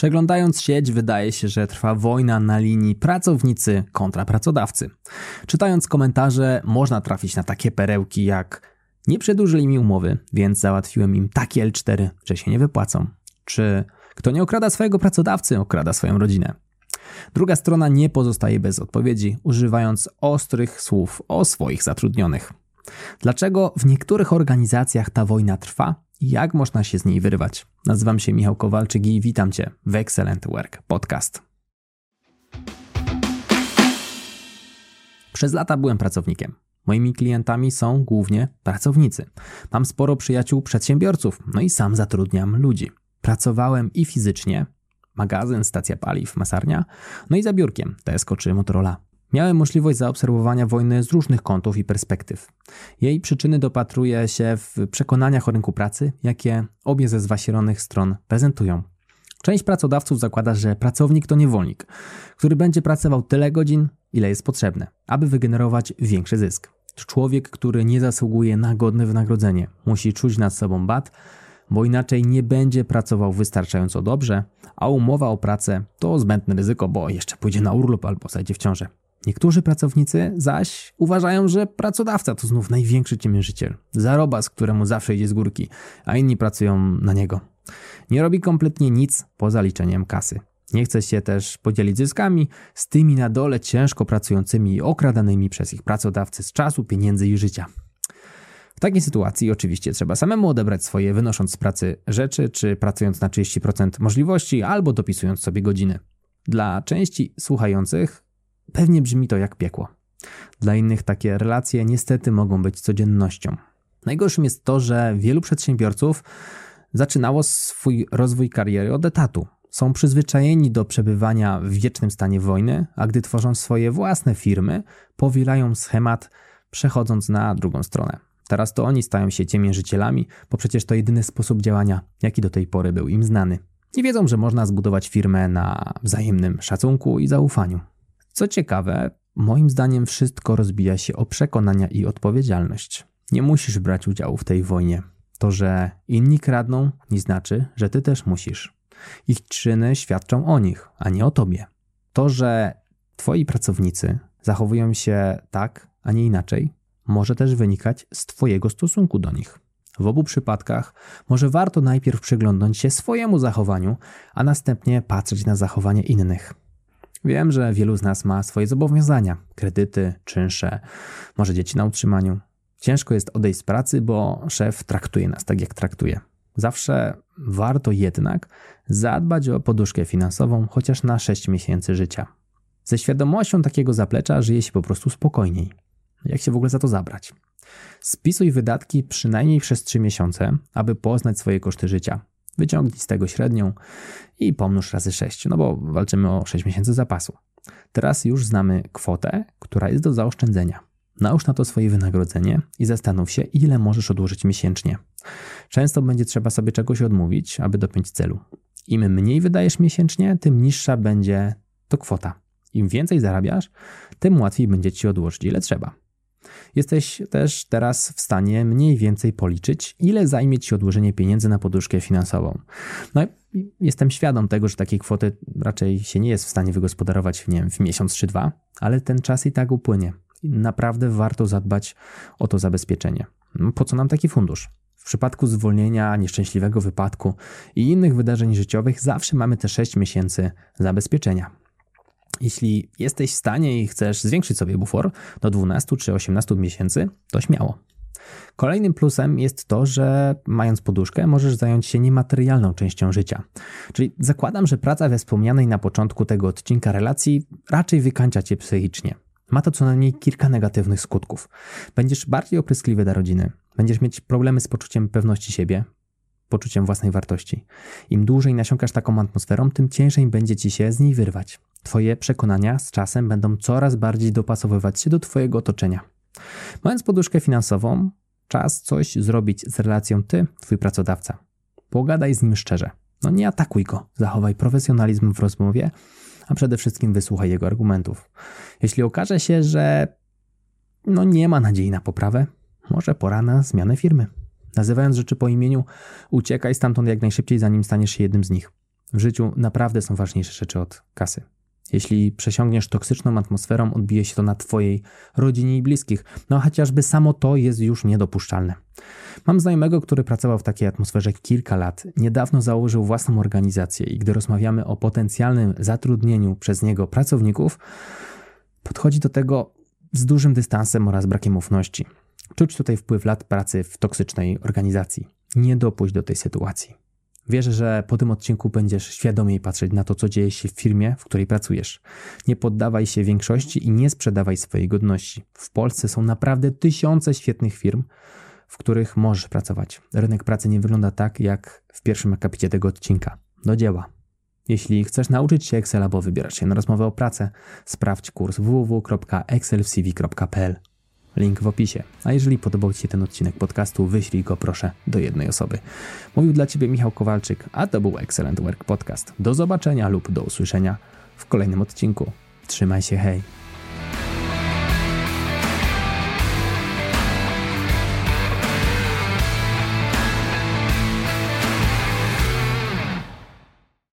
Przeglądając sieć, wydaje się, że trwa wojna na linii pracownicy kontra pracodawcy. Czytając komentarze, można trafić na takie perełki jak nie przedłużyli mi umowy, więc załatwiłem im takie L4, że się nie wypłacą. Czy kto nie okrada swojego pracodawcy, okrada swoją rodzinę. Druga strona nie pozostaje bez odpowiedzi, używając ostrych słów o swoich zatrudnionych. Dlaczego w niektórych organizacjach ta wojna trwa jak można się z niej wyrwać? Nazywam się Michał Kowalczyk i witam Cię w Excellent Work Podcast. Przez lata byłem pracownikiem. Moimi klientami są głównie pracownicy. Mam sporo przyjaciół przedsiębiorców, no i sam zatrudniam ludzi. Pracowałem i fizycznie, magazyn, stacja paliw, masarnia, no i za biurkiem, Tesco czy Motorola. Miałem możliwość zaobserwowania wojny z różnych kątów i perspektyw. Jej przyczyny dopatruję się w przekonaniach o rynku pracy, jakie obie ze zwasieronych stron prezentują. Część pracodawców zakłada, że pracownik to niewolnik, który będzie pracował tyle godzin, ile jest potrzebne, aby wygenerować większy zysk. Człowiek, który nie zasługuje na godne wynagrodzenie, musi czuć nad sobą bat, bo inaczej nie będzie pracował wystarczająco dobrze, a umowa o pracę to zbędne ryzyko, bo jeszcze pójdzie na urlop albo zajdzie w ciążę. Niektórzy pracownicy zaś uważają, że pracodawca to znów największy ciemiężyciel, zarobas, któremu zawsze idzie z górki, a inni pracują na niego. Nie robi kompletnie nic poza liczeniem kasy. Nie chce się też podzielić zyskami z tymi na dole ciężko pracującymi i okradanymi przez ich pracodawcy z czasu, pieniędzy i życia. W takiej sytuacji oczywiście trzeba samemu odebrać swoje, wynosząc z pracy rzeczy, czy pracując na 30% możliwości, albo dopisując sobie godziny. Dla części słuchających pewnie brzmi to jak piekło. Dla innych takie relacje niestety mogą być codziennością. Najgorszym jest to, że wielu przedsiębiorców zaczynało swój rozwój kariery od etatu. Są przyzwyczajeni do przebywania w wiecznym stanie wojny, a gdy tworzą swoje własne firmy, powielają schemat, przechodząc na drugą stronę. Teraz to oni stają się ciemiężycielami, bo przecież to jedyny sposób działania, jaki do tej pory był im znany. Nie wiedzą, że można zbudować firmę na wzajemnym szacunku i zaufaniu. Co ciekawe, moim zdaniem wszystko rozbija się o przekonania i odpowiedzialność. Nie musisz brać udziału w tej wojnie. To, że inni kradną, nie znaczy, że ty też musisz. Ich czyny świadczą o nich, a nie o tobie. To, że twoi pracownicy zachowują się tak, a nie inaczej, może też wynikać z Twojego stosunku do nich. W obu przypadkach może warto najpierw przyglądnąć się swojemu zachowaniu, a następnie patrzeć na zachowanie innych. Wiem, że wielu z nas ma swoje zobowiązania, kredyty, czynsze, może dzieci na utrzymaniu. Ciężko jest odejść z pracy, bo szef traktuje nas tak, jak traktuje. Zawsze warto jednak zadbać o poduszkę finansową chociaż na 6 miesięcy życia. Ze świadomością takiego zaplecza żyje się po prostu spokojniej. Jak się w ogóle za to zabrać? Spisuj wydatki przynajmniej przez 3 miesiące, aby poznać swoje koszty życia. Wyciągnij z tego średnią i pomnóż razy 6, no bo walczymy o 6 miesięcy zapasu. Teraz już znamy kwotę, która jest do zaoszczędzenia. Nałóż na to swoje wynagrodzenie i zastanów się, ile możesz odłożyć miesięcznie. Często będzie trzeba sobie czegoś odmówić, aby dopiąć celu. Im mniej wydajesz miesięcznie, tym niższa będzie to kwota. Im więcej zarabiasz, tym łatwiej będzie ci odłożyć ile trzeba. Jesteś też teraz w stanie mniej więcej policzyć, ile zajmie Ci odłożenie pieniędzy na poduszkę finansową. No jestem świadom tego, że takiej kwoty raczej się nie jest w stanie wygospodarować nie wiem, w miesiąc czy dwa, ale ten czas i tak upłynie. Naprawdę warto zadbać o to zabezpieczenie. Po co nam taki fundusz? W przypadku zwolnienia, nieszczęśliwego wypadku i innych wydarzeń życiowych zawsze mamy te 6 miesięcy zabezpieczenia. Jeśli jesteś w stanie i chcesz zwiększyć sobie bufor do 12 czy 18 miesięcy, to śmiało. Kolejnym plusem jest to, że mając poduszkę, możesz zająć się niematerialną częścią życia. Czyli zakładam, że praca we wspomnianej na początku tego odcinka relacji raczej wykańcza cię psychicznie. Ma to co najmniej kilka negatywnych skutków. Będziesz bardziej opryskliwy dla rodziny, będziesz mieć problemy z poczuciem pewności siebie, poczuciem własnej wartości. Im dłużej nasiąkasz taką atmosferą, tym ciężej będzie ci się z niej wyrwać. Twoje przekonania z czasem będą coraz bardziej dopasowywać się do Twojego otoczenia. Mając poduszkę finansową, czas coś zrobić z relacją Ty, Twój pracodawca. Pogadaj z nim szczerze. No nie atakuj go, zachowaj profesjonalizm w rozmowie, a przede wszystkim wysłuchaj jego argumentów. Jeśli okaże się, że no nie ma nadziei na poprawę, może pora na zmianę firmy. Nazywając rzeczy po imieniu, uciekaj stamtąd jak najszybciej, zanim staniesz się jednym z nich. W życiu naprawdę są ważniejsze rzeczy od kasy. Jeśli przesiągniesz toksyczną atmosferą, odbije się to na Twojej rodzinie i bliskich. No chociażby samo to jest już niedopuszczalne. Mam znajomego, który pracował w takiej atmosferze kilka lat. Niedawno założył własną organizację i gdy rozmawiamy o potencjalnym zatrudnieniu przez niego pracowników, podchodzi do tego z dużym dystansem oraz brakiem ufności. Czuć tutaj wpływ lat pracy w toksycznej organizacji. Nie dopuść do tej sytuacji. Wierzę, że po tym odcinku będziesz świadomiej patrzeć na to, co dzieje się w firmie, w której pracujesz. Nie poddawaj się większości i nie sprzedawaj swojej godności. W Polsce są naprawdę tysiące świetnych firm, w których możesz pracować. Rynek pracy nie wygląda tak, jak w pierwszym akapicie tego odcinka. Do dzieła. Jeśli chcesz nauczyć się Excel albo wybierać się na rozmowę o pracę, sprawdź kurs www.excelcv.pl. Link w opisie. A jeżeli podobał Ci się ten odcinek podcastu, wyślij go proszę do jednej osoby. Mówił dla Ciebie Michał Kowalczyk, a to był Excellent Work Podcast. Do zobaczenia lub do usłyszenia w kolejnym odcinku. Trzymaj się, hej!